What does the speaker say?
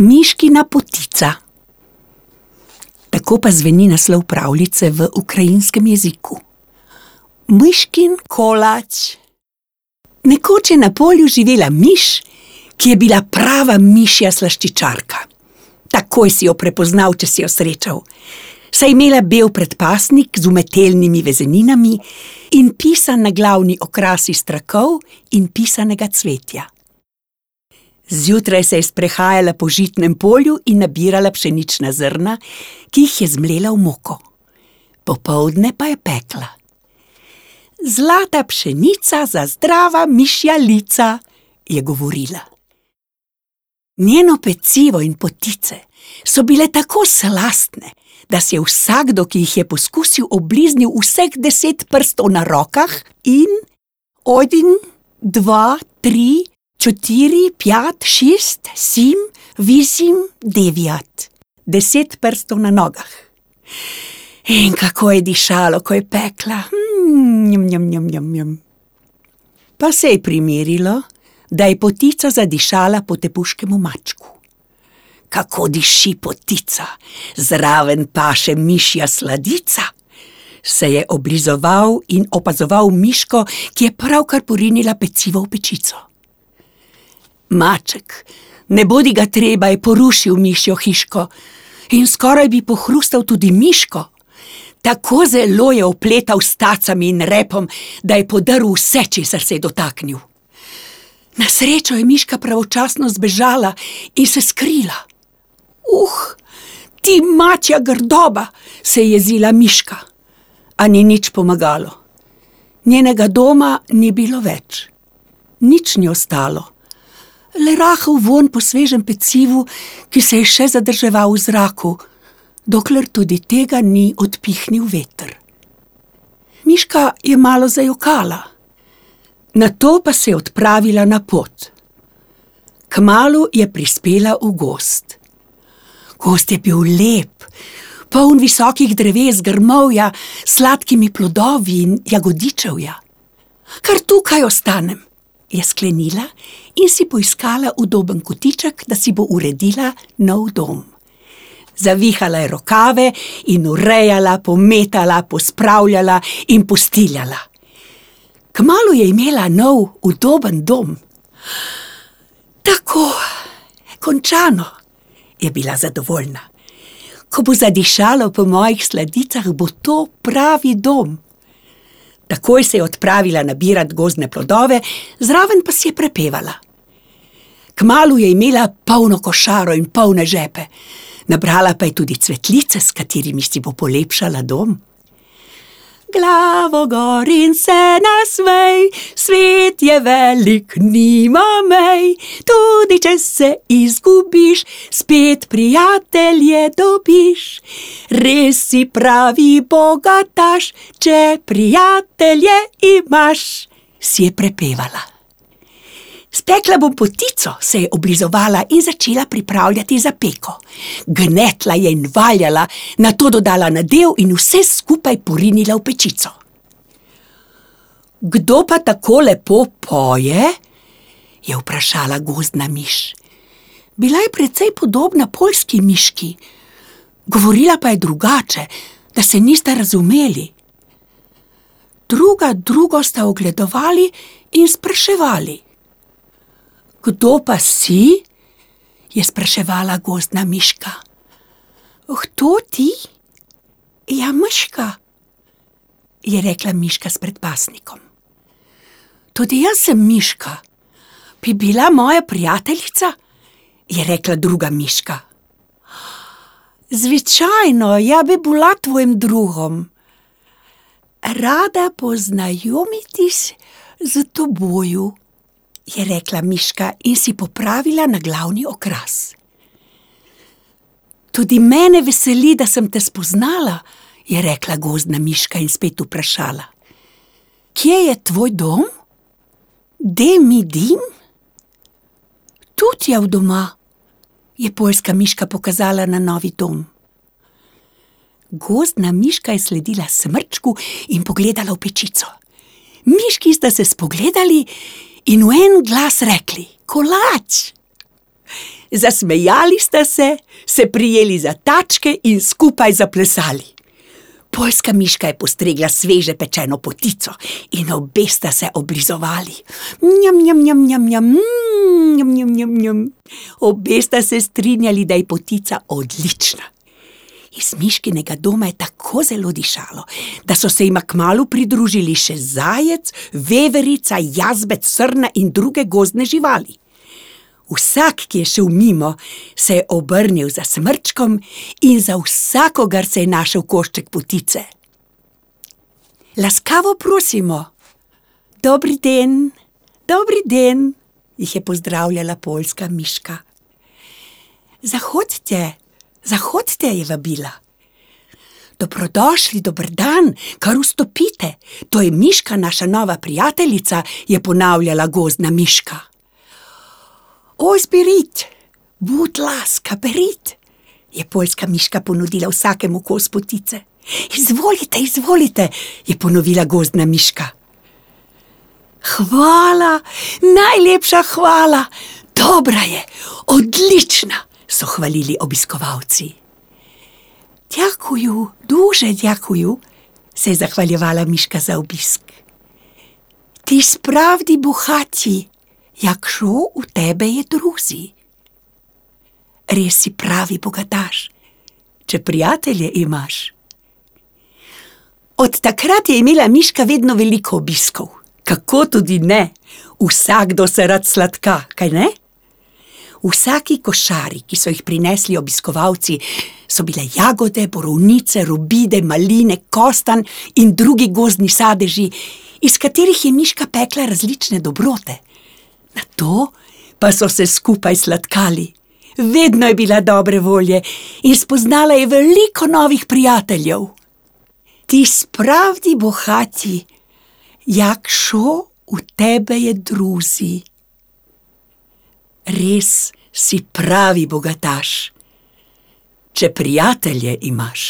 Miškina potica. Tako pa zveni naslov pravljice v ukrajinskem jeziku. Miškin kolač. Nekoč je na polju živela miš, ki je bila prava mišja slaščičarka. Takoj si jo prepoznal, če si jo srečal. Saj je imela bel predpasnik z umetelnimi vezeninami in pisan na glavni okras iz trakov in pisanega cvetja. Zjutraj se je sprehajala po žitnem polju in nabirala pšenična zrna, ki jih je zmlela v moko. Popoldne pa je pekla. Zlata pšenica za zdrava mišja lica, je govorila. Njeno pecivo in potice so bile tako slastne, da si je vsakdo, ki jih je poskusil, obliznil vseh deset prstov na rokah in eden, dva, tri, štiri, pet, šest, sedem, osem, devet. Deset prstov na nogah. In kako je dišalo, ko je pekla. Njam, njam, njam, njam, njam. Pa se je primerilo, da je potica zadišala po tepuškemu mačku. Kako diši potica, zraven pa še mišja sladica. Se je oblizoval in opazoval miško, ki je pravkar porinila pecivo v pečico. Maček, ne bodi ga treba, je porušil mišjo hiško in skoraj bi pohrustal tudi miško. Tako zelo je opletal s tacami in repom, da je podrl vse, česar se je dotaknil. Na srečo je miška pravočasno zbežala in se skrila. Uh, ti mačja grdoba, se je jezila miška. A ni nič pomagalo. Njenega doma ni bilo več. Nič ni ostalo, le rahel vonj po svežem pecivu, ki se je še zadrževal v zraku, dokler tudi tega ni odpihnil veter. Miška je malo zajokala, nato pa se je odpravila na pot. Kmalu je prispela v gozd. Gozd je bil lep, poln visokih dreves, grmovja, sladkimi plodovi in jagodičevja. Kar tukaj ostanem, je sklenila in si poiskala udoben kotiček, da si bo uredila nov dom. Zavihala je rokave in urejala, pometala, pospravljala in postiljala. Kmalu je imela nov, udoben dom. Tako, končano, je bila zadovoljna. Ko bo zadišalo po mojih sladicah, bo to pravi dom. Takoj se je odpravila nabirat gozdne plodove, zraven pa si je prepevala. Kmalu je imela polno košaro in polne žepe, nabrala pa je tudi cvetlice, s katerimi si bo polepšala dom. Glavo gor in se nasmej, svet je velik, nima mej, tudi če se izgubiš, spet prijatelje dobiš. Res si pravi bogataš, če prijatelje imaš, si je prepevala. Spekla bom potico, se je oblizovala in začela pripravljati za peko. Gnetla je in valjala, nato dodala nadev in vse skupaj porinila v pečico. Kdo pa tako lepo poje? je vprašala gozdna miš. Bila je precej podobna poljski miški, govorila pa je drugače, da se nista razumeli. Druga drugo sta ogledovali in spraševali. Kdo pa si? je spraševala gozdna miška. Kdo ti? Ja, miška, je rekla miška s predpasnikom. Tudi jaz sem miška. Bi bila moja prijateljica? je rekla druga miška. Zvičajno, ja bi bila tvojim drugom. Rada poznajomiti s toboju, je rekla miška in si popravila na glavni okras. Tudi mene veseli, da sem te spoznala, je rekla gozdna miška in spet vprašala. Kje je tvoj dom? Demi dim? Tudi je v doma, je poljska miška pokazala na novi dom. Gozdna miška je sledila smrčku in pogledala v pečico. Miški sta se spogledali in v en glas rekli: Kolač! Zasmejali sta se, se prijeli za tačke in skupaj zaplesali. Poljska miška je postregla sveže pečeno potico in obe sta se oblizovali. Njam, njam, njam, njam, njam, njam, njam, njam. Obe sta se strinjali, da je potica odlična. Iz miškinega doma je tako zelo dišalo, da so se jima kmalu pridružili še zajec, veverica, jazbec, srna in druge gozdne živali. Vsak, ki je šel mimo, se je obrnil za smrčkom in za vsakogar se je našel košček potice. Laskavo prosimo. Dobri den, dobri den, jih je pozdravljala poljska miška. Zahodite, zahodite, je vabila. Dobrodošli, dober dan, kar vstopite. To je miška, naša nova prijateljica, je ponavljala gozdna miška. Oj, spirit, bud laska, berit, je poljska miška ponudila vsakemu kos potice. Izvolite, izvolite, je ponovila gozdna miška. Hvala, najlepša hvala, dobra je, odlična, so hvalili obiskovalci. Дякую, дуже дякую, se je zahvaljevala miška za obisk. Ti spravdi bohati, jakšo v tebe je druzi. Res si pravi bogataš, če prijatelje imaš. Od takrat je imela miška vedno veliko obiskov. Kako tudi ne, vsakdo se rad sladka, kajne? V vsaki košari, ki so jih prinesli obiskovalci, so bile jagode, borovnice, robide, maline, kostanj in drugi gozdni sadeži, iz katerih je miška pekla različne dobrote. Nato pa so se skupaj sladkali. Vedno je bila dobre volje in spoznala je veliko novih prijateljev. Ti spravdi bohati, jakšo v tebe je druzi. Res si pravi bogataš, če prijatelje imaš.